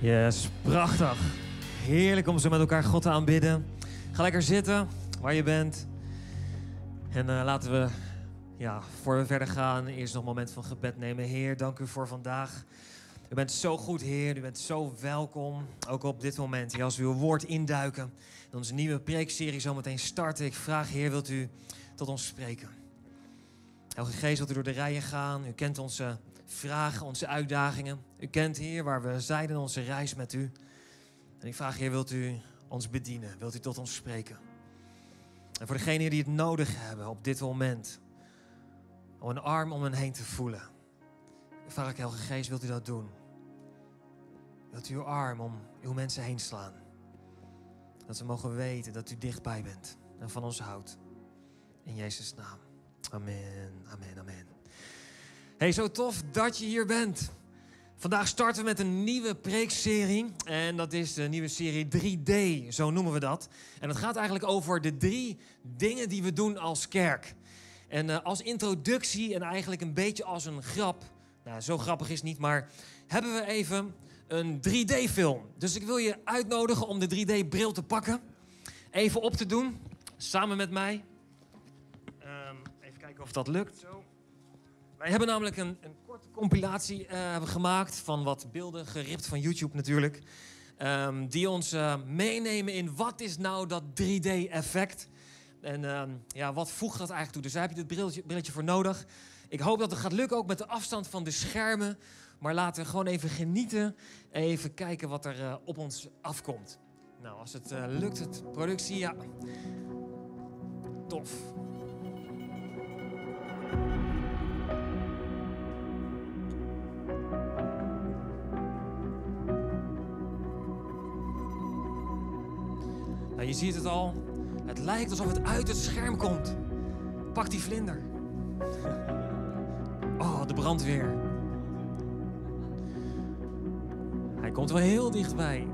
Yes, prachtig. Heerlijk om zo met elkaar God te aanbidden. Ga lekker zitten waar je bent. En eh, laten we, ja, voor we verder gaan, eerst nog een moment van gebed nemen. Heer, dank u voor vandaag. U bent zo goed, Heer. U bent zo welkom. Ook op dit moment, Heer, als we uw woord induiken. In onze nieuwe preekserie zometeen starten. Ik vraag, Heer, wilt u tot ons spreken? Heilige Geest, wilt u door de rijen gaan? U kent onze vragen, onze uitdagingen. U kent, Heer, waar we zijn in onze reis met u. En ik vraag, Heer, wilt u ons bedienen? Wilt u tot ons spreken? En voor degenen die het nodig hebben op dit moment, om een arm om hen heen te voelen. Vraag ik, Heilige Geest, wilt u dat doen? Wilt u uw arm om uw mensen heen slaan? Dat ze mogen weten dat u dichtbij bent en van ons houdt. In Jezus' naam. Amen, amen, amen. Hey, zo tof dat je hier bent. Vandaag starten we met een nieuwe preekserie. En dat is de nieuwe serie 3D, zo noemen we dat. En het gaat eigenlijk over de drie dingen die we doen als kerk. En uh, als introductie en eigenlijk een beetje als een grap. Nou, zo grappig is het niet, maar hebben we even een 3D-film. Dus ik wil je uitnodigen om de 3D-bril te pakken. Even op te doen, samen met mij. Um, even kijken of dat lukt. Zo. Wij hebben namelijk een, een korte compilatie uh, gemaakt van wat beelden, geript van YouTube natuurlijk. Um, die ons uh, meenemen in wat is nou dat 3D-effect. En um, ja, wat voegt dat eigenlijk toe? Dus daar heb je dit brilletje, brilletje voor nodig. Ik hoop dat het gaat lukken, ook met de afstand van de schermen. Maar laten we gewoon even genieten. Even kijken wat er uh, op ons afkomt. Nou, als het lukt, het productie, ja. Tof. Je ziet het al. Het lijkt alsof het uit het scherm komt. Pak die vlinder. Oh, de brandweer. Hij komt wel heel dichtbij.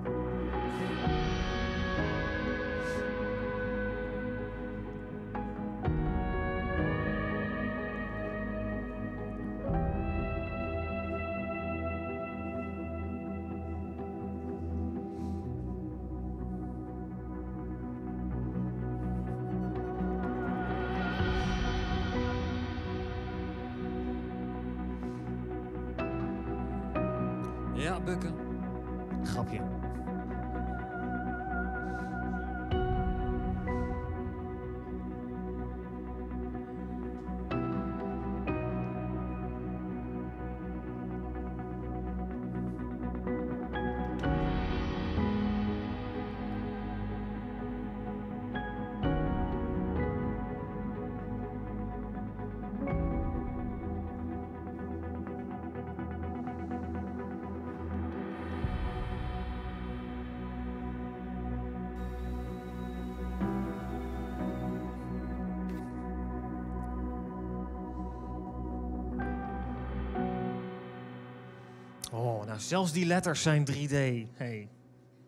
Oh, nou, zelfs die letters zijn 3D. Hey.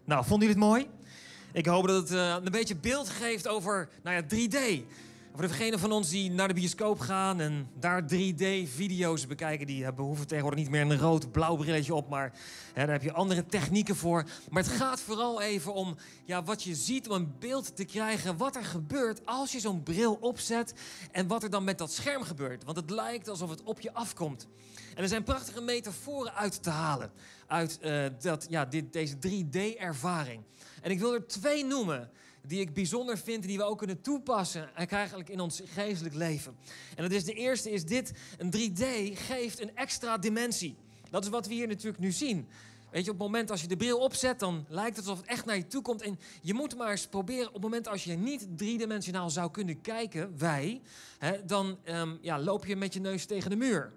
Nou, vonden jullie het mooi? Ik hoop dat het uh, een beetje beeld geeft over nou ja, 3D. Voor degenen van ons die naar de bioscoop gaan en daar 3D-video's bekijken, die hebben, hoeven tegenwoordig niet meer een rood-blauw brilletje op, maar hè, daar heb je andere technieken voor. Maar het gaat vooral even om ja, wat je ziet, om een beeld te krijgen wat er gebeurt als je zo'n bril opzet en wat er dan met dat scherm gebeurt. Want het lijkt alsof het op je afkomt. En er zijn prachtige metaforen uit te halen uit uh, dat, ja, dit, deze 3D-ervaring. En ik wil er twee noemen die ik bijzonder vind die we ook kunnen toepassen eigenlijk in ons geestelijk leven. En dat is de eerste is dit, een 3D geeft een extra dimensie. Dat is wat we hier natuurlijk nu zien. Weet je, op het moment als je de bril opzet, dan lijkt het alsof het echt naar je toe komt. En je moet maar eens proberen, op het moment als je niet driedimensionaal zou kunnen kijken, wij, hè, dan um, ja, loop je met je neus tegen de muur.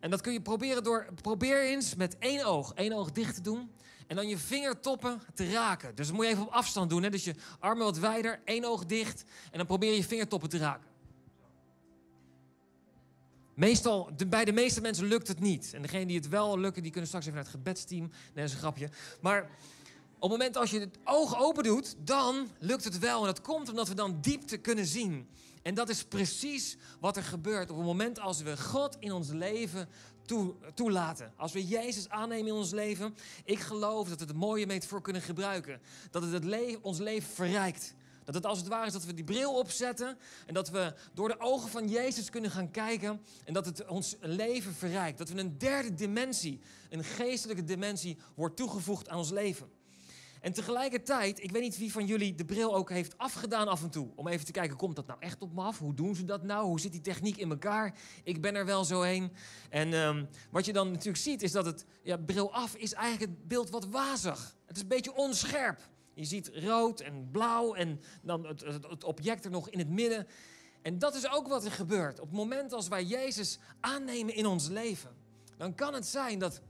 En dat kun je proberen door, probeer eens met één oog, één oog dicht te doen. En dan je vingertoppen te raken. Dus dat moet je even op afstand doen. Hè? Dus je armen wat wijder, één oog dicht. En dan probeer je je vingertoppen te raken. Meestal, de, bij de meeste mensen lukt het niet. En degenen die het wel lukken, die kunnen straks even naar het gebedsteam. Nee, dat is een grapje. Maar op het moment als je het oog open doet, dan lukt het wel. En dat komt omdat we dan diepte kunnen zien. En dat is precies wat er gebeurt op het moment als we God in ons leven toe, toelaten. Als we Jezus aannemen in ons leven, ik geloof dat we het mooie metafoor kunnen gebruiken. Dat het, ons leven verrijkt. Dat het als het ware is dat we die bril opzetten en dat we door de ogen van Jezus kunnen gaan kijken en dat het ons leven verrijkt. Dat we een derde dimensie, een geestelijke dimensie, wordt toegevoegd aan ons leven. En tegelijkertijd, ik weet niet wie van jullie de bril ook heeft afgedaan af en toe. Om even te kijken, komt dat nou echt op me af? Hoe doen ze dat nou? Hoe zit die techniek in elkaar? Ik ben er wel zo heen. En um, wat je dan natuurlijk ziet, is dat het ja, bril af is eigenlijk het beeld wat wazig. Het is een beetje onscherp. Je ziet rood en blauw en dan het, het, het object er nog in het midden. En dat is ook wat er gebeurt. Op het moment als wij Jezus aannemen in ons leven, dan kan het zijn dat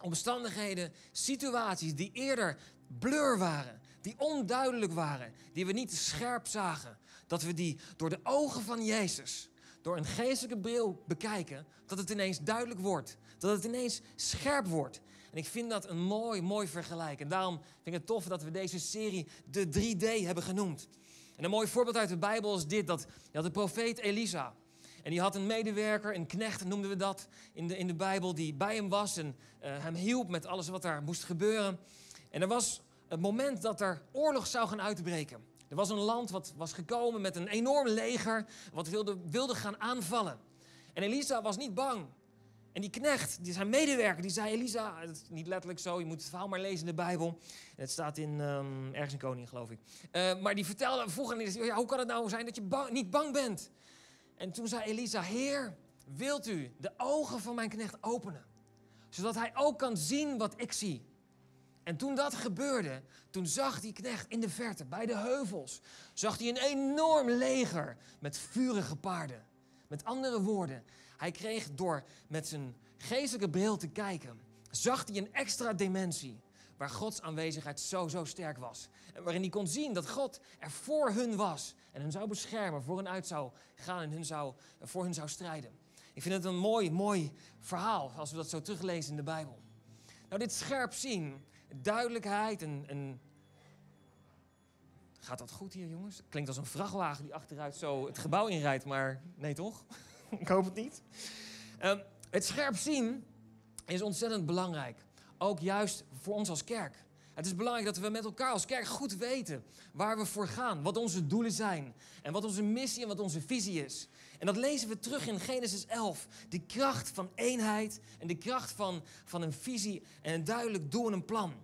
omstandigheden, situaties die eerder blur waren, die onduidelijk waren, die we niet scherp zagen, dat we die door de ogen van Jezus, door een geestelijke bril bekijken, dat het ineens duidelijk wordt, dat het ineens scherp wordt. En ik vind dat een mooi, mooi vergelijk. En daarom vind ik het tof dat we deze serie de 3D hebben genoemd. En een mooi voorbeeld uit de Bijbel is dit, dat de profeet Elisa. En die had een medewerker, een knecht noemden we dat in de, in de Bijbel, die bij hem was en uh, hem hielp met alles wat daar moest gebeuren. En er was het moment dat er oorlog zou gaan uitbreken. Er was een land wat was gekomen met een enorm leger, wat wilde, wilde gaan aanvallen. En Elisa was niet bang. En die knecht, die zijn medewerker, die zei: Elisa, het is niet letterlijk zo, je moet het verhaal maar lezen in de Bijbel. Het staat in, um, ergens in Koning, geloof ik. Uh, maar die vertelde, vroeg ja, hoe kan het nou zijn dat je niet bang bent? En toen zei Elisa: Heer, wilt u de ogen van mijn knecht openen? Zodat hij ook kan zien wat ik zie. En toen dat gebeurde, toen zag die knecht in de verte, bij de heuvels, zag hij een enorm leger met vurige paarden. Met andere woorden, hij kreeg door met zijn geestelijke bril te kijken, zag hij een extra dimensie waar Gods aanwezigheid zo, zo sterk was. En waarin hij kon zien dat God er voor hun was en hen zou beschermen, voor hen uit zou gaan en hun zou, voor hen zou strijden. Ik vind het een mooi, mooi verhaal als we dat zo teruglezen in de Bijbel. Nou, dit scherp zien, duidelijkheid en, Gaat dat goed hier, jongens? Klinkt als een vrachtwagen die achteruit zo het gebouw inrijdt, maar nee toch? Ik hoop het niet. Um, het scherp zien is ontzettend belangrijk. Ook juist voor ons als kerk. Het is belangrijk dat we met elkaar als kerk goed weten waar we voor gaan, wat onze doelen zijn en wat onze missie en wat onze visie is. En dat lezen we terug in Genesis 11. De kracht van eenheid en de kracht van, van een visie en een duidelijk doel en een plan.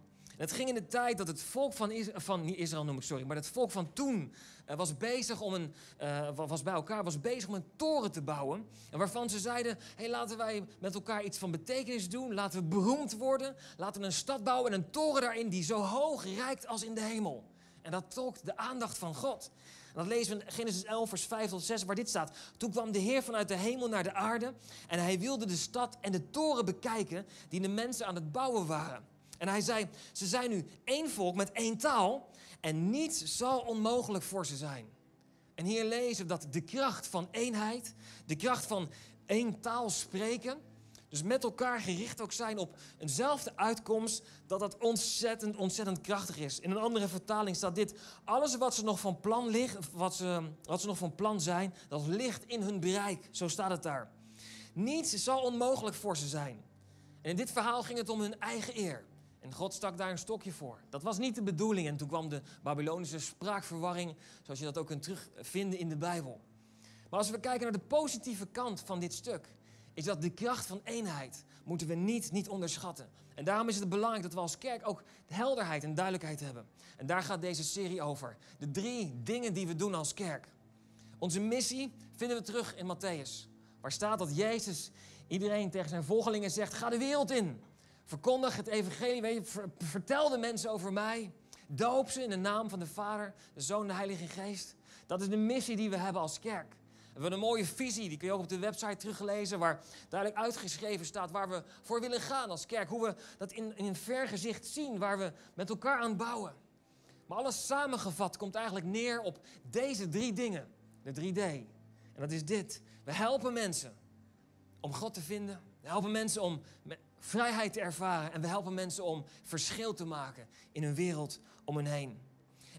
Het ging in de tijd dat het volk van, Israël, van Israël noem ik sorry, maar het volk van toen uh, was bezig om een, uh, was bij elkaar, was bezig om een toren te bouwen. En waarvan ze zeiden, hey, laten wij met elkaar iets van betekenis doen. Laten we beroemd worden. Laten we een stad bouwen en een toren daarin die zo hoog reikt als in de hemel. En dat trok de aandacht van God. En dat lezen we in Genesis 11, vers 5 tot 6, waar dit staat. Toen kwam de Heer vanuit de hemel naar de aarde. En hij wilde de stad en de toren bekijken die de mensen aan het bouwen waren. En hij zei, ze zijn nu één volk met één taal en niets zal onmogelijk voor ze zijn. En hier lezen we dat de kracht van eenheid, de kracht van één taal spreken, dus met elkaar gericht ook zijn op eenzelfde uitkomst, dat dat ontzettend, ontzettend krachtig is. In een andere vertaling staat dit: alles wat ze nog van plan ligt, wat ze, wat ze nog van plan zijn, dat ligt in hun bereik. Zo staat het daar. Niets zal onmogelijk voor ze zijn. En in dit verhaal ging het om hun eigen eer. En God stak daar een stokje voor. Dat was niet de bedoeling. En toen kwam de Babylonische spraakverwarring, zoals je dat ook kunt terugvinden in de Bijbel. Maar als we kijken naar de positieve kant van dit stuk, is dat de kracht van eenheid moeten we niet, niet onderschatten. En daarom is het belangrijk dat we als kerk ook helderheid en duidelijkheid hebben. En daar gaat deze serie over. De drie dingen die we doen als kerk. Onze missie vinden we terug in Matthäus. Waar staat dat Jezus iedereen tegen zijn volgelingen zegt: ga de wereld in. Verkondig het evangelie, vertel de mensen over mij. Doop ze in de naam van de Vader, de Zoon en de Heilige Geest. Dat is de missie die we hebben als kerk. We hebben een mooie visie, die kun je ook op de website teruglezen, waar duidelijk uitgeschreven staat waar we voor willen gaan als kerk. Hoe we dat in, in een vergezicht zien, waar we met elkaar aan bouwen. Maar alles samengevat komt eigenlijk neer op deze drie dingen. De 3D. En dat is dit. We helpen mensen om God te vinden. We helpen mensen om vrijheid te ervaren. En we helpen mensen om verschil te maken in een wereld om hen heen.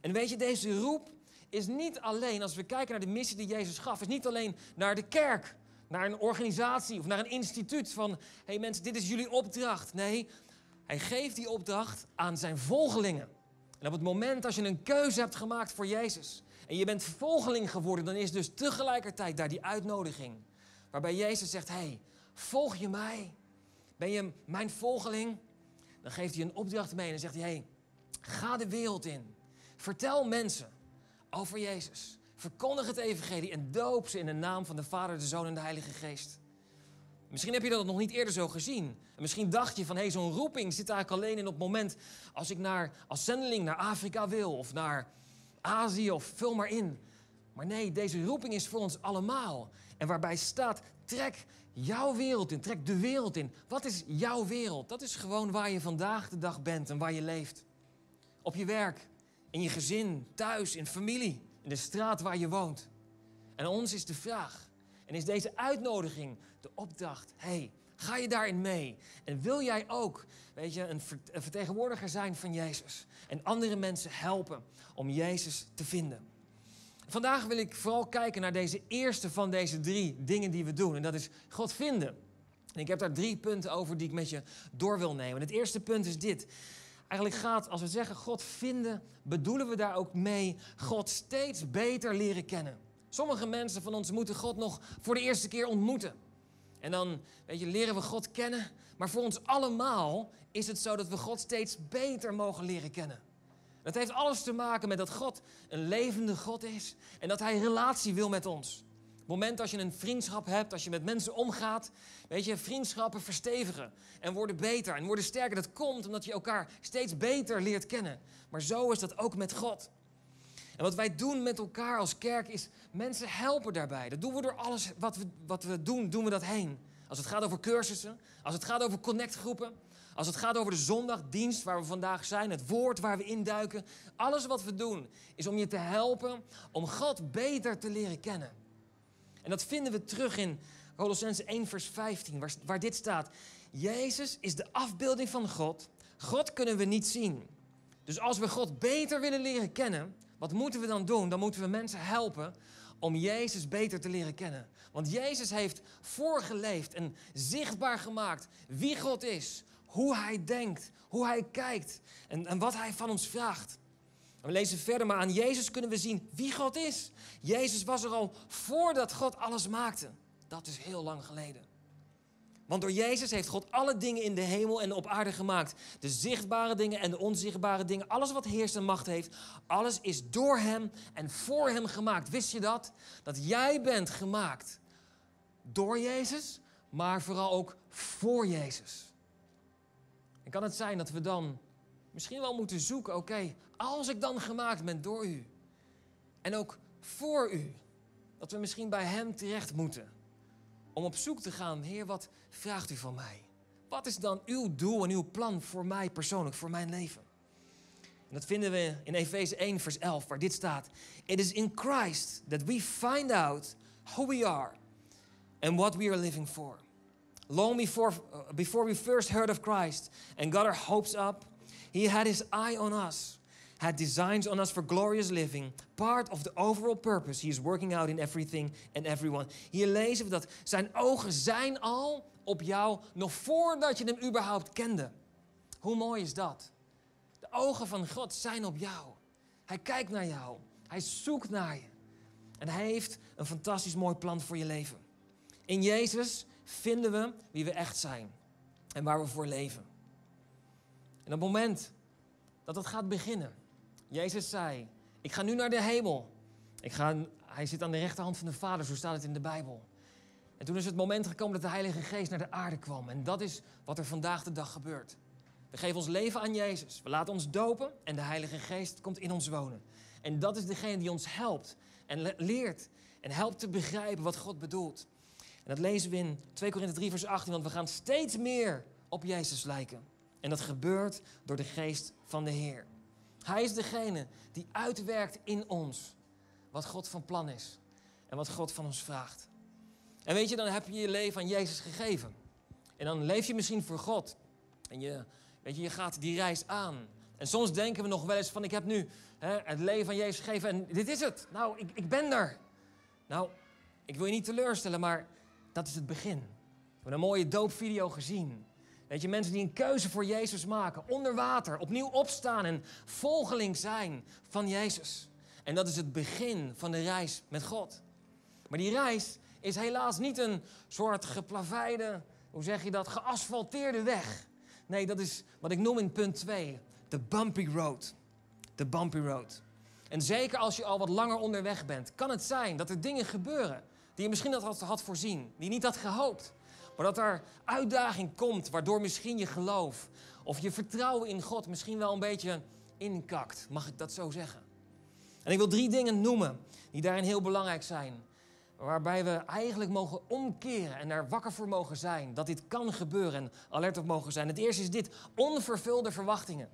En weet je, deze roep is niet alleen, als we kijken naar de missie die Jezus gaf, is niet alleen naar de kerk, naar een organisatie of naar een instituut van... hé hey mensen, dit is jullie opdracht. Nee, hij geeft die opdracht aan zijn volgelingen. En op het moment als je een keuze hebt gemaakt voor Jezus... en je bent volgeling geworden, dan is dus tegelijkertijd daar die uitnodiging... waarbij Jezus zegt, hé, hey, volg je mij? Ben je mijn volgeling? Dan geeft hij een opdracht mee en zegt hij, hey, ga de wereld in. Vertel mensen over Jezus. Verkondig het evangelie en doop ze in de naam van de Vader, de Zoon en de Heilige Geest. Misschien heb je dat nog niet eerder zo gezien. En misschien dacht je van, hé, hey, zo'n roeping zit eigenlijk alleen in op het moment als ik naar, als zendeling naar Afrika wil of naar Azië of vul maar in. Maar nee, deze roeping is voor ons allemaal. En waarbij staat, trek jouw wereld in, trek de wereld in. Wat is jouw wereld? Dat is gewoon waar je vandaag de dag bent en waar je leeft. Op je werk, in je gezin, thuis, in familie, in de straat waar je woont. En ons is de vraag, en is deze uitnodiging de opdracht, hey, ga je daarin mee? En wil jij ook, weet je, een, vertegenwoordiger zijn van Jezus en andere mensen helpen om Jezus te vinden? Vandaag wil ik vooral kijken naar deze eerste van deze drie dingen die we doen. En dat is God vinden. En ik heb daar drie punten over die ik met je door wil nemen. het eerste punt is dit. Eigenlijk gaat, als we zeggen God vinden, bedoelen we daar ook mee God steeds beter leren kennen. Sommige mensen van ons moeten God nog voor de eerste keer ontmoeten. En dan, weet je, leren we God kennen. Maar voor ons allemaal is het zo dat we God steeds beter mogen leren kennen. Dat heeft alles te maken met dat God een levende God is en dat Hij relatie wil met ons. Het moment als je een vriendschap hebt, als je met mensen omgaat, weet je, vriendschappen verstevigen en worden beter en worden sterker. Dat komt omdat je elkaar steeds beter leert kennen. Maar zo is dat ook met God. En wat wij doen met elkaar als kerk is mensen helpen daarbij. Dat doen we door alles wat we, wat we doen, doen we dat heen. Als het gaat over cursussen, als het gaat over connectgroepen, als het gaat over de zondagdienst waar we vandaag zijn, het woord waar we induiken. Alles wat we doen is om je te helpen om God beter te leren kennen. En dat vinden we terug in Colossense 1 vers 15, waar, waar dit staat. Jezus is de afbeelding van God. God kunnen we niet zien. Dus als we God beter willen leren kennen, wat moeten we dan doen? Dan moeten we mensen helpen om Jezus beter te leren kennen. Want Jezus heeft voorgeleefd en zichtbaar gemaakt wie God is, hoe Hij denkt, hoe Hij kijkt en, en wat Hij van ons vraagt. we lezen verder, maar aan Jezus kunnen we zien wie God is. Jezus was er al voordat God alles maakte. Dat is heel lang geleden. Want door Jezus heeft God alle dingen in de hemel en op aarde gemaakt. De zichtbare dingen en de onzichtbare dingen. Alles wat heerst en macht heeft. Alles is door Hem en voor Hem gemaakt. Wist je dat? Dat jij bent gemaakt door Jezus, maar vooral ook voor Jezus. En kan het zijn dat we dan misschien wel moeten zoeken, oké, als ik dan gemaakt ben door u en ook voor u, dat we misschien bij Hem terecht moeten om op zoek te gaan, Heer, wat vraagt u van mij? Wat is dan uw doel en uw plan voor mij persoonlijk, voor mijn leven? En dat vinden we in Efeze 1, vers 11, waar dit staat. It is in Christ that we find out who we are and what we are living for. Long before, uh, before we first heard of Christ and got our hopes up, He had His eye on us, had designs on us for glorious living, part of the overall purpose He is working out in everything and everyone. Hier lezen we dat zijn ogen zijn al op jou nog voordat je hem überhaupt kende. Hoe mooi is dat? De ogen van God zijn op jou. Hij kijkt naar jou. Hij zoekt naar je. En hij heeft een fantastisch mooi plan voor je leven. In Jezus vinden we wie we echt zijn en waar we voor leven. En op het moment dat het gaat beginnen, Jezus zei: Ik ga nu naar de hemel. Ik ga, hij zit aan de rechterhand van de Vader, zo staat het in de Bijbel. En toen is het moment gekomen dat de Heilige Geest naar de aarde kwam. En dat is wat er vandaag de dag gebeurt. We geven ons leven aan Jezus. We laten ons dopen en de Heilige Geest komt in ons wonen. En dat is degene die ons helpt en leert en helpt te begrijpen wat God bedoelt. En dat lezen we in 2 Korinthe 3, vers 18, want we gaan steeds meer op Jezus lijken. En dat gebeurt door de geest van de Heer. Hij is degene die uitwerkt in ons wat God van plan is en wat God van ons vraagt. En weet je, dan heb je je leven aan Jezus gegeven. En dan leef je misschien voor God. En je, weet je, je gaat die reis aan. En soms denken we nog wel eens van, ik heb nu hè, het leven aan Jezus gegeven en dit is het. Nou, ik, ik ben er. Nou, ik wil je niet teleurstellen, maar Dat is het begin. We hebben een mooie doopvideo gezien. Weet je, mensen die een keuze voor Jezus maken, onder water, opnieuw opstaan en volgeling zijn van Jezus. En dat is het begin van de reis met God. Maar die reis is helaas niet een soort geplaveide, hoe zeg je dat, geasfalteerde weg. Nee, dat is wat ik noem in punt 2, de bumpy road. De bumpy road. En zeker als je al wat langer onderweg bent, kan het zijn dat er dingen gebeuren die je misschien dat had, voorzien, die niet had gehoopt. Maar dat er uitdaging komt waardoor misschien je geloof of je vertrouwen in God misschien wel een beetje inkakt. Mag ik dat zo zeggen? En ik wil drie dingen noemen die daarin heel belangrijk zijn. Waarbij we eigenlijk mogen omkeren en daar wakker voor mogen zijn. Dat dit kan gebeuren en alert op mogen zijn. Het eerste is dit: onvervulde verwachtingen.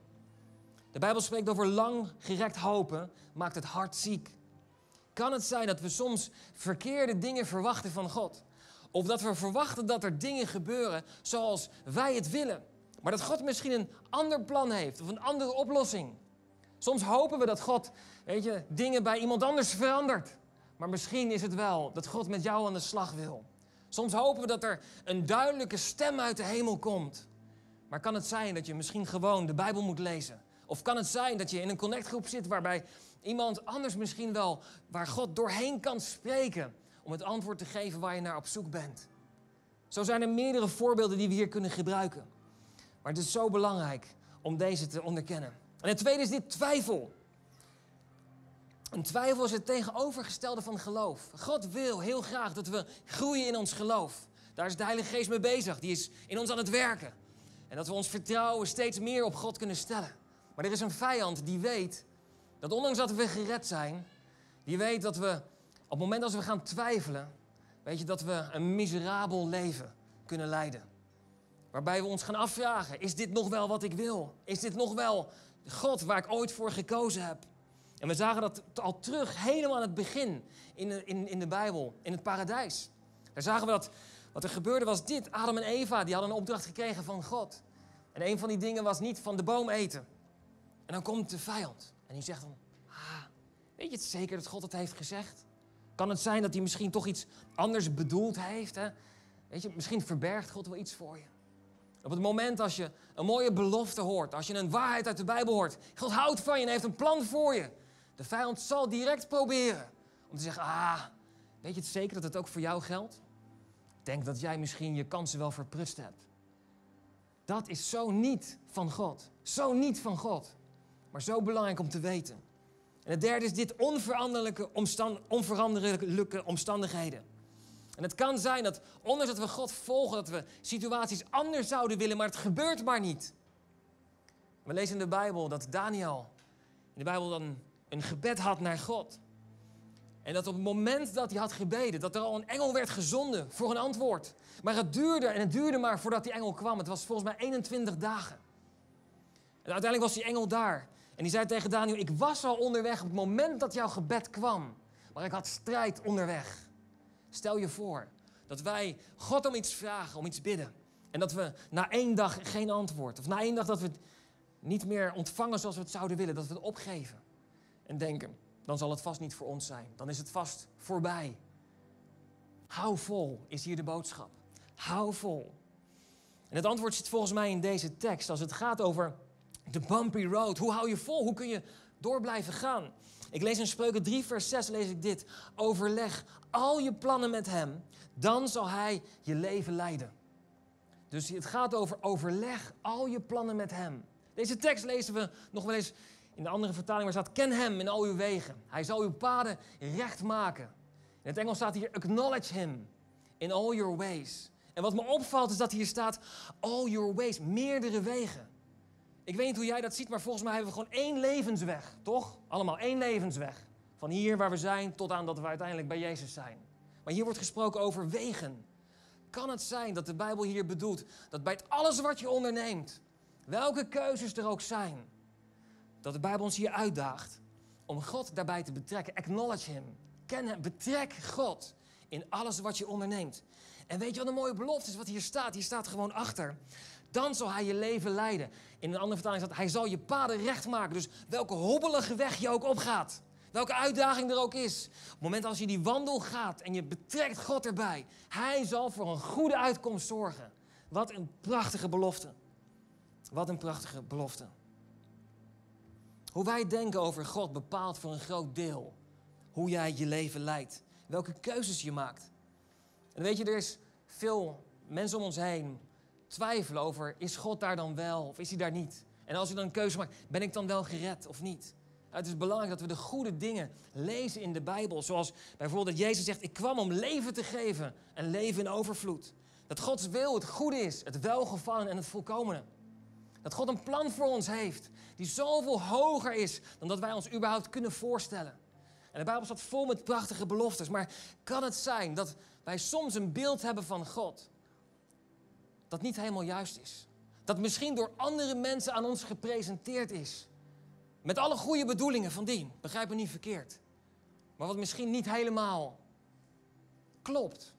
De Bijbel spreekt over lang gerekt hopen, maakt het hart ziek. Kan het zijn dat we soms verkeerde dingen verwachten van God? Of dat we verwachten dat er dingen gebeuren zoals wij het willen. Maar dat God misschien een ander plan heeft of een andere oplossing. Soms hopen we dat God, weet je, dingen bij iemand anders verandert. Maar misschien is het wel dat God met jou aan de slag wil. Soms hopen we dat er een duidelijke stem uit de hemel komt. Maar kan het zijn dat je misschien gewoon de Bijbel moet lezen? Of kan het zijn dat je in een connectgroep zit waarbij iemand anders misschien wel, waar God doorheen kan spreken om het antwoord te geven waar je naar op zoek bent? Zo zijn er meerdere voorbeelden die we hier kunnen gebruiken. Maar het is zo belangrijk om deze te onderkennen. En het tweede is dit twijfel. Een twijfel is het tegenovergestelde van geloof. God wil heel graag dat we groeien in ons geloof. Daar is de Heilige Geest mee bezig. Die is in ons aan het werken. En dat we ons vertrouwen steeds meer op God kunnen stellen. Maar er is een vijand die weet dat ondanks dat we gered zijn, die weet dat we op het moment dat we gaan twijfelen, weet je dat we een miserabel leven kunnen leiden. Waarbij we ons gaan afvragen: is dit nog wel wat ik wil? Is dit nog wel God waar ik ooit voor gekozen heb? En we zagen dat al terug helemaal aan het begin in de, in, in de Bijbel, in het paradijs. Daar zagen we dat wat er gebeurde was dit. Adam en Eva die hadden een opdracht gekregen van God. En een van die dingen was niet van de boom eten. En dan komt de vijand en die zegt dan, ah, weet je het zeker dat God het heeft gezegd? Kan het zijn dat hij misschien toch iets anders bedoeld heeft? Hè? Weet je, misschien verbergt God wel iets voor je. Op het moment als je een mooie belofte hoort, als je een waarheid uit de Bijbel hoort, God houdt van je en heeft een plan voor je. De vijand zal direct proberen om te zeggen, ah, weet je het zeker dat het ook voor jou geldt? Denk dat jij misschien je kansen wel verprutst hebt. Dat is zo niet van God. Zo niet van God. Maar zo belangrijk om te weten. En het derde is dit onveranderlijke, omstand, onveranderlijke omstandigheden. En het kan zijn dat, ondanks dat we God volgen, dat we situaties anders zouden willen, maar het gebeurt maar niet. We lezen in de Bijbel dat Daniel in de Bijbel dan een gebed had naar God. En dat op het moment dat hij had gebeden, dat er al een engel werd gezonden voor een antwoord. Maar het duurde en het duurde maar voordat die engel kwam. Het was volgens mij 21 dagen. En uiteindelijk was die engel daar. En die zei tegen Daniel, ik was al onderweg op het moment dat jouw gebed kwam. Maar ik had strijd onderweg. Stel je voor dat wij God om iets vragen, om iets bidden. En dat we na één dag geen antwoord. Of na één dag dat we het niet meer ontvangen zoals we het zouden willen. Dat we het opgeven. En denken, dan zal het vast niet voor ons zijn. Dan is het vast voorbij. Hou vol is hier de boodschap. Hou vol. En het antwoord zit volgens mij in deze tekst. Als het gaat over de bumpy road. Hoe hou je vol? Hoe kun je door blijven gaan? Ik lees in Spreuken 3, vers 6 lees ik dit. Overleg al je plannen met hem, dan zal hij je leven leiden. Dus het gaat over overleg al je plannen met hem. Deze tekst lezen we nog wel eens in de andere vertaling waar staat: Ken hem in al uw wegen. Hij zal uw paden recht maken. In het Engels staat hier: Acknowledge him in all your ways. En wat me opvalt is dat hier staat: All your ways, meerdere wegen. Ik weet niet hoe jij dat ziet, maar volgens mij hebben we gewoon één levensweg, toch? Allemaal één levensweg. Van hier waar we zijn tot aan dat we uiteindelijk bij Jezus zijn. Maar hier wordt gesproken over wegen. Kan het zijn dat de Bijbel hier bedoelt dat bij het alles wat je onderneemt, welke keuzes er ook zijn, dat de Bijbel ons hier uitdaagt om God daarbij te betrekken. Acknowledge Him. Ken Hem. Betrek God in alles wat je onderneemt. En weet je wat een mooie belofte is wat hier staat? Hier staat gewoon achter. Dan zal hij je leven leiden. In een andere vertaling staat, hij zal je paden recht maken. Dus welke hobbelige weg je ook opgaat. Welke uitdaging er ook is. Op het moment als je die wandel gaat en je betrekt God erbij. Hij zal voor een goede uitkomst zorgen. Wat een prachtige belofte. Wat een prachtige belofte. Hoe wij denken over God bepaalt voor een groot deel hoe jij je leven leidt. Welke keuzes je maakt. En weet je, er is veel mensen om ons heen twijfelen over, is God daar dan wel of is hij daar niet? En als je dan een keuze maakt, ben ik dan wel gered of niet? Het is belangrijk dat we de goede dingen lezen in de Bijbel. Zoals bijvoorbeeld dat Jezus zegt, ik kwam om leven te geven en leven in overvloed. Dat Gods wil het goede is, het welgevallen en het volkomene. Dat God een plan voor ons heeft die zoveel hoger is dan dat wij ons überhaupt kunnen voorstellen. En de Bijbel staat vol met prachtige beloftes. Maar kan het zijn dat wij soms een beeld hebben van God dat niet helemaal juist is? Dat misschien door andere mensen aan ons gepresenteerd is. Met alle goede bedoelingen van dien, begrijp me niet verkeerd. Maar wat misschien niet helemaal klopt.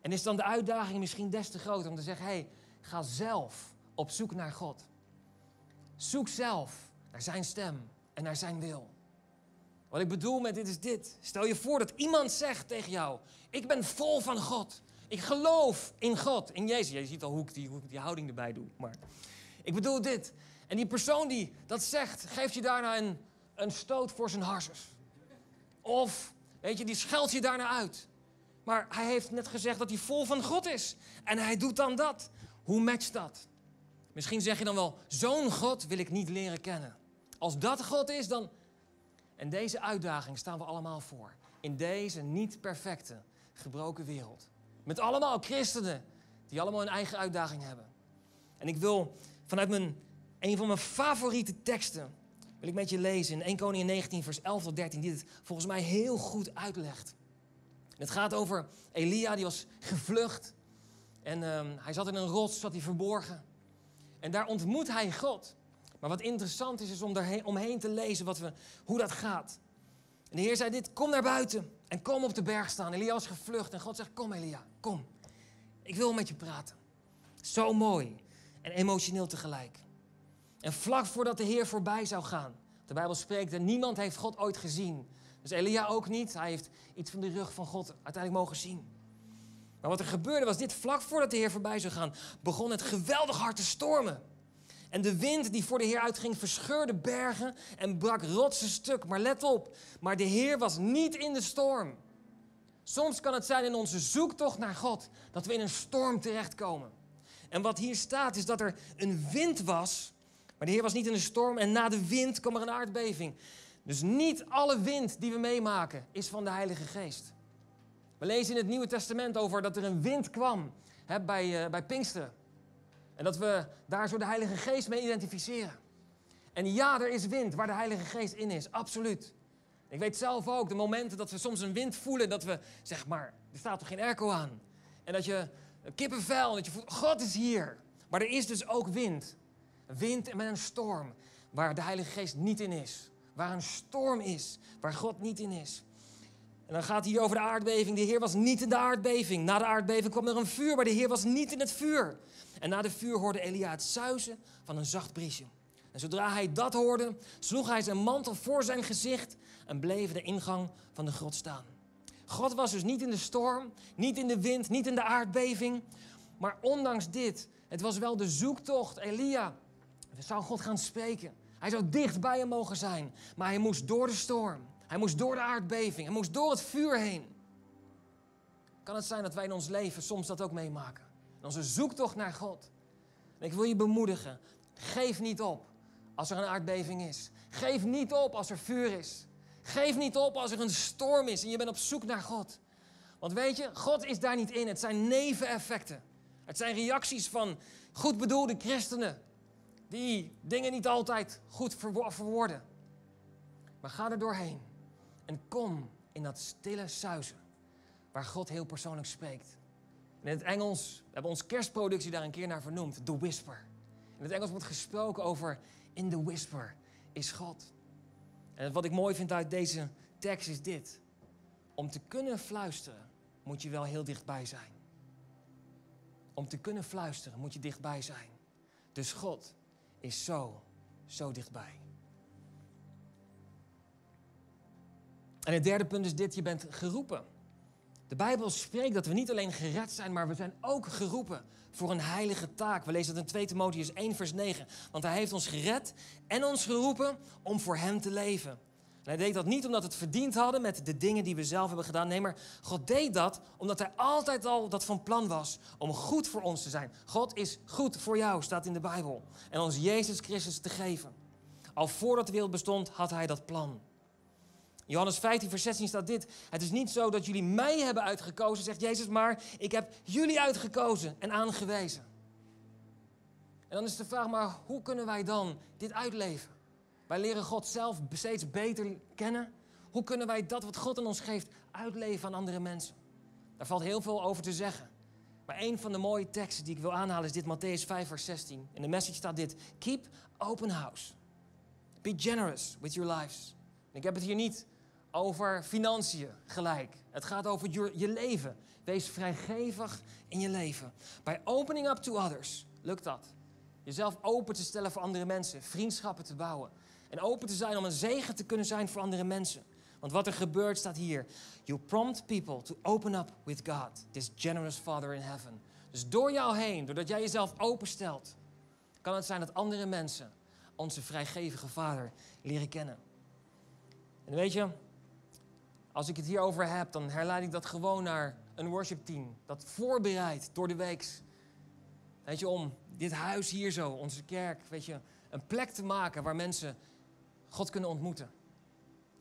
En is dan de uitdaging misschien des te groot om te zeggen: hé, hey, ga zelf op zoek naar God. Zoek zelf naar zijn stem en naar zijn wil. Wat ik bedoel met dit is dit. Stel je voor dat iemand zegt tegen jou: Ik ben vol van God. Ik geloof in God, in Jezus. Je ziet al hoe ik die, hoe ik die houding erbij doe. Maar ik bedoel dit. En die persoon die dat zegt, geeft je daarna een, een stoot voor zijn harsers. Of, weet je, die scheldt je daarna uit. Maar hij heeft net gezegd dat hij vol van God is. En hij doet dan dat. Hoe matcht dat? Misschien zeg je dan wel, zo'n God wil ik niet leren kennen. Als dat God is, dan... En deze uitdaging staan we allemaal voor. In deze niet perfecte, gebroken wereld. Met allemaal christenen die allemaal een eigen uitdaging hebben. En ik wil vanuit mijn, een van mijn favoriete teksten, wil ik met je lezen in 1 Koningin 19 vers 11 tot 13, die het volgens mij heel goed uitlegt. het gaat over Elia, die was gevlucht. En um, hij zat in een rots, zat hij verborgen. En daar ontmoet hij God. Maar wat interessant is, is om er omheen te lezen wat we, hoe dat gaat. En de Heer zei dit, kom naar buiten en kom op de berg staan. Elia was gevlucht en God zegt, kom Elia, kom. Ik wil met je praten. Zo mooi en emotioneel tegelijk. En vlak voordat de Heer voorbij zou gaan, de Bijbel spreekt en niemand heeft God ooit gezien. Dus Elia ook niet. Hij heeft iets van de rug van God uiteindelijk mogen zien. Maar wat er gebeurde was dit, vlak voordat de Heer voorbij zou gaan, begon het geweldig hard te stormen. En de wind die voor de Heer uitging, verscheurde bergen en brak rotsen stuk. Maar let op, maar de Heer was niet in de storm. Soms kan het zijn in onze zoektocht naar God dat we in een storm terechtkomen. En wat hier staat is dat er een wind was, maar de Heer was niet in de storm en na de wind kwam er een aardbeving. Dus niet alle wind die we meemaken is van de Heilige Geest. We lezen in het Nieuwe Testament over dat er een wind kwam hè, bij, uh, bij Pinksteren. En dat we daar zo de Heilige Geest mee identificeren. En ja, er is wind waar de Heilige Geest in is, absoluut. Ik weet zelf ook de momenten dat we soms een wind voelen, dat we zeg maar, er staat toch geen airco aan. En dat je kippenvel, dat je voelt, God is hier. Maar er is dus ook wind. Wind met een storm, waar de Heilige Geest niet in is. Waar een storm is, waar God niet in is. En dan gaat het hier over de aardbeving. De Heer was niet in de aardbeving. Na de aardbeving kwam er een vuur, maar de Heer was niet in het vuur. En na de vuur hoorde Elia het zuizen van een zacht briesje. En zodra hij dat hoorde, sloeg hij zijn mantel voor zijn gezicht en bleef de ingang van de grot staan. God was dus niet in de storm, niet in de wind, niet in de aardbeving. Maar ondanks dit, het was wel de zoektocht. Elia zou God gaan spreken. Hij zou dicht bij hem mogen zijn. Maar hij moest door de storm. Hij moest door de aardbeving. Hij moest door het vuur heen. Kan het zijn dat wij in ons leven soms dat ook meemaken? In onze zoektocht naar God. En ik wil je bemoedigen. Geef niet op als er een aardbeving is. Geef niet op als er vuur is. Geef niet op als er een storm is en je bent op zoek naar God. Want weet je, God is daar niet in. Het zijn neveneffecten. Het zijn reacties van goed bedoelde christenen. Die dingen niet altijd goed verwoorden. Maar ga er doorheen. En kom in dat stille suizen. Waar God heel persoonlijk spreekt. In het Engels, we hebben onze kerstproductie daar een keer naar vernoemd. The Whisper. In het Engels wordt gesproken over in the whisper is God. En wat ik mooi vind uit deze tekst is dit. Om te kunnen fluisteren moet je wel heel dichtbij zijn. Om te kunnen fluisteren moet je dichtbij zijn. Dus God is zo, zo dichtbij. En het derde punt is dit, je bent geroepen. De Bijbel spreekt dat we niet alleen gered zijn, maar we zijn ook geroepen voor een heilige taak. We lezen dat in 2 Timotheus 1 vers 9. Want hij heeft ons gered en ons geroepen om voor hem te leven. En hij deed dat niet omdat we het verdiend hadden met de dingen die we zelf hebben gedaan. Nee, maar God deed dat omdat hij altijd al dat van plan was om goed voor ons te zijn. God is goed voor jou, staat in de Bijbel. En ons Jezus Christus te geven. Al voordat de wereld bestond, had hij dat plan. Johannes 15, vers 16 staat dit. Het is niet zo dat jullie mij hebben uitgekozen, zegt Jezus, maar ik heb jullie uitgekozen en aangewezen. En dan is de vraag, maar hoe kunnen wij dan dit uitleven? Wij leren God zelf steeds beter kennen. Hoe kunnen wij dat wat God aan ons geeft uitleven aan andere mensen? Daar valt heel veel over te zeggen. Maar een van de mooie teksten die ik wil aanhalen is dit Matthäus 5, vers 16. In de message staat dit: Keep open house. Be generous with your lives. ik heb het hier niet over financiën gelijk. Het gaat over je, je leven. Wees vrijgevig in je leven. Bij opening up to others lukt dat. Jezelf open te stellen voor andere mensen, vriendschappen te bouwen. En open te zijn om een zegen te kunnen zijn voor andere mensen. Want wat er gebeurt staat hier. You prompt people to open up with God, this generous Father in heaven. Dus door jou heen, doordat jij jezelf openstelt, kan het zijn dat andere mensen onze vrijgevige Vader leren kennen. En weet je, als ik het hierover heb, dan herleid ik dat gewoon naar een worshipteam. Dat voorbereidt door de week. Weet je, om dit huis hier zo, onze kerk, weet je, een plek te maken waar mensen God kunnen ontmoeten.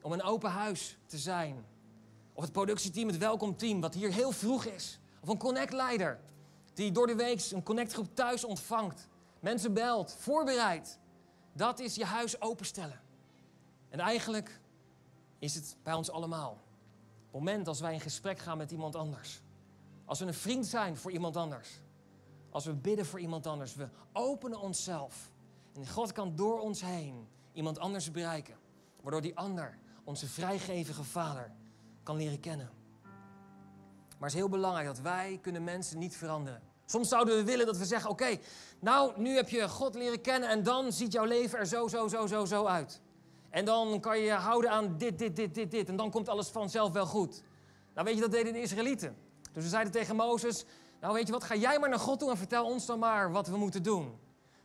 Om een open huis te zijn. Of het productieteam, het welkomteam, wat hier heel vroeg is. Of een connectleider, die door de week een connectgroep thuis ontvangt. Mensen belt, voorbereidt. Dat is je huis openstellen. En eigenlijk is het bij ons allemaal. Moment als wij in gesprek gaan met iemand anders. Als we een vriend zijn voor iemand anders. Als we bidden voor iemand anders. We openen onszelf. En God kan door ons heen iemand anders bereiken. Waardoor die ander, onze vrijgevige vader, kan leren kennen. Maar het is heel belangrijk dat wij kunnen mensen niet veranderen. Soms zouden we willen dat we zeggen, oké, nou, nu heb je God leren kennen en dan ziet jouw leven er zo, zo, zo, zo, zo uit. En dan kan je je houden aan dit, dit, dit, dit, dit. En dan komt alles vanzelf wel goed. Nou weet je, dat deden de Israëlieten. Dus ze zeiden tegen Mozes, nou weet je wat, ga jij maar naar God toe en vertel ons dan maar wat we moeten doen.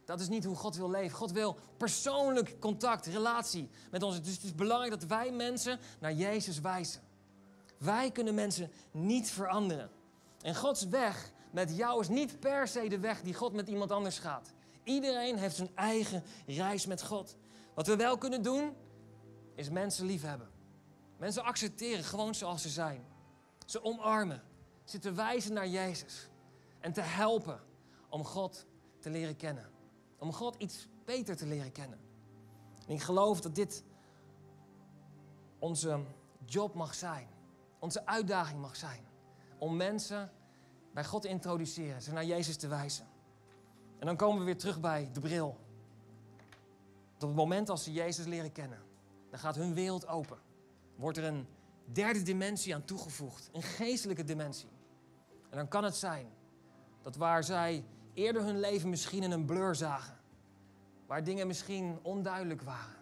Dat is niet hoe God wil leven. God wil persoonlijk contact, relatie met ons. Dus het is belangrijk dat wij mensen naar Jezus wijzen. Wij kunnen mensen niet veranderen. En Gods weg met jou is niet per se de weg die God met iemand anders gaat. Iedereen heeft zijn eigen reis met God. Wat we wel kunnen doen, is mensen liefhebben. Mensen accepteren gewoon zoals ze zijn. Ze omarmen. Ze te wijzen naar Jezus. En te helpen om God te leren kennen. Om God iets beter te leren kennen. En ik geloof dat dit onze job mag zijn. Onze uitdaging mag zijn. Om mensen bij God te introduceren. Ze naar Jezus te wijzen. En dan komen we weer terug bij de bril. Op het moment als ze Jezus leren kennen, dan gaat hun wereld open. Wordt er een derde dimensie aan toegevoegd, een geestelijke dimensie. En dan kan het zijn dat waar zij eerder hun leven misschien in een blur zagen, waar dingen misschien onduidelijk waren,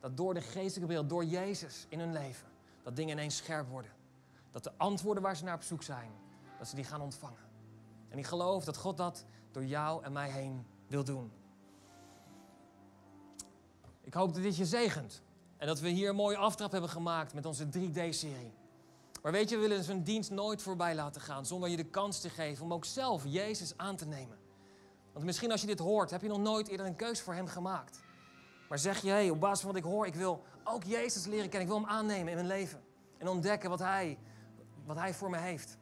dat door de geestelijke bril, door Jezus in hun leven, dat dingen ineens scherp worden. Dat de antwoorden waar ze naar op zoek zijn, dat ze die gaan ontvangen. En ik geloof dat God dat door jou en mij heen wil doen. Ik hoop dat dit je zegent. En dat we hier een mooie aftrap hebben gemaakt met onze 3D-serie. Maar weet je, we willen zo'n dienst nooit voorbij laten gaan zonder je de kans te geven om ook zelf Jezus aan te nemen. Want misschien als je dit hoort, heb je nog nooit eerder een keus voor Hem gemaakt. Maar zeg je, hey, op basis van wat ik hoor, ik wil ook Jezus leren kennen. Ik wil Hem aannemen in mijn leven. En ontdekken wat Hij, wat hij voor me heeft.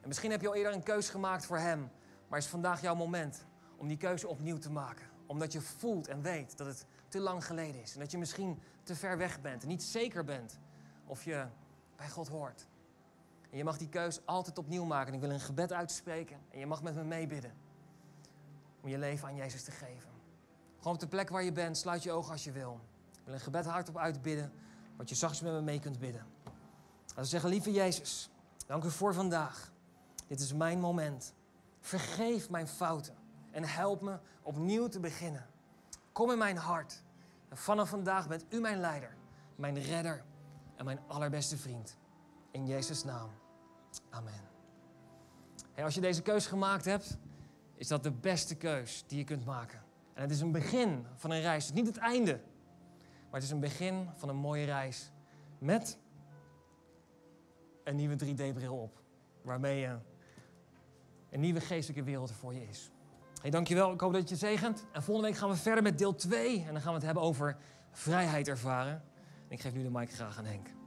En misschien heb je al eerder een keus gemaakt voor Hem. Maar is vandaag jouw moment om die keuze opnieuw te maken. Omdat je voelt en weet dat het te lang geleden is. En dat je misschien te ver weg bent en niet zeker bent of je bij God hoort. En je mag die keus altijd opnieuw maken. En ik wil een gebed uitspreken en je mag met me meebidden. Om je leven aan Jezus te geven. Gewoon op de plek waar je bent, sluit je ogen als je wil. Ik wil een gebed hardop uitbidden, wat je zachtjes met me mee kunt bidden. Laten we zeggen, lieve Jezus, dank u voor vandaag. Dit is mijn moment. Vergeef mijn fouten en help me opnieuw te beginnen. Kom in mijn hart. En vanaf vandaag bent u mijn leider, mijn redder en mijn allerbeste vriend. In Jezus' naam. Amen. Als je deze keus gemaakt hebt, is dat de beste keus die je kunt maken. En het is een begin van een reis. Het is niet het einde, maar het is een begin van een mooie reis met een nieuwe 3D-bril op. Waarmee je een nieuwe geestelijke wereld er voor je is. Hey, dankjewel, ik hoop dat het je zegent. En volgende week gaan we verder met deel 2. En dan gaan we het hebben over vrijheid ervaren. En ik geef nu de mic graag aan Henk.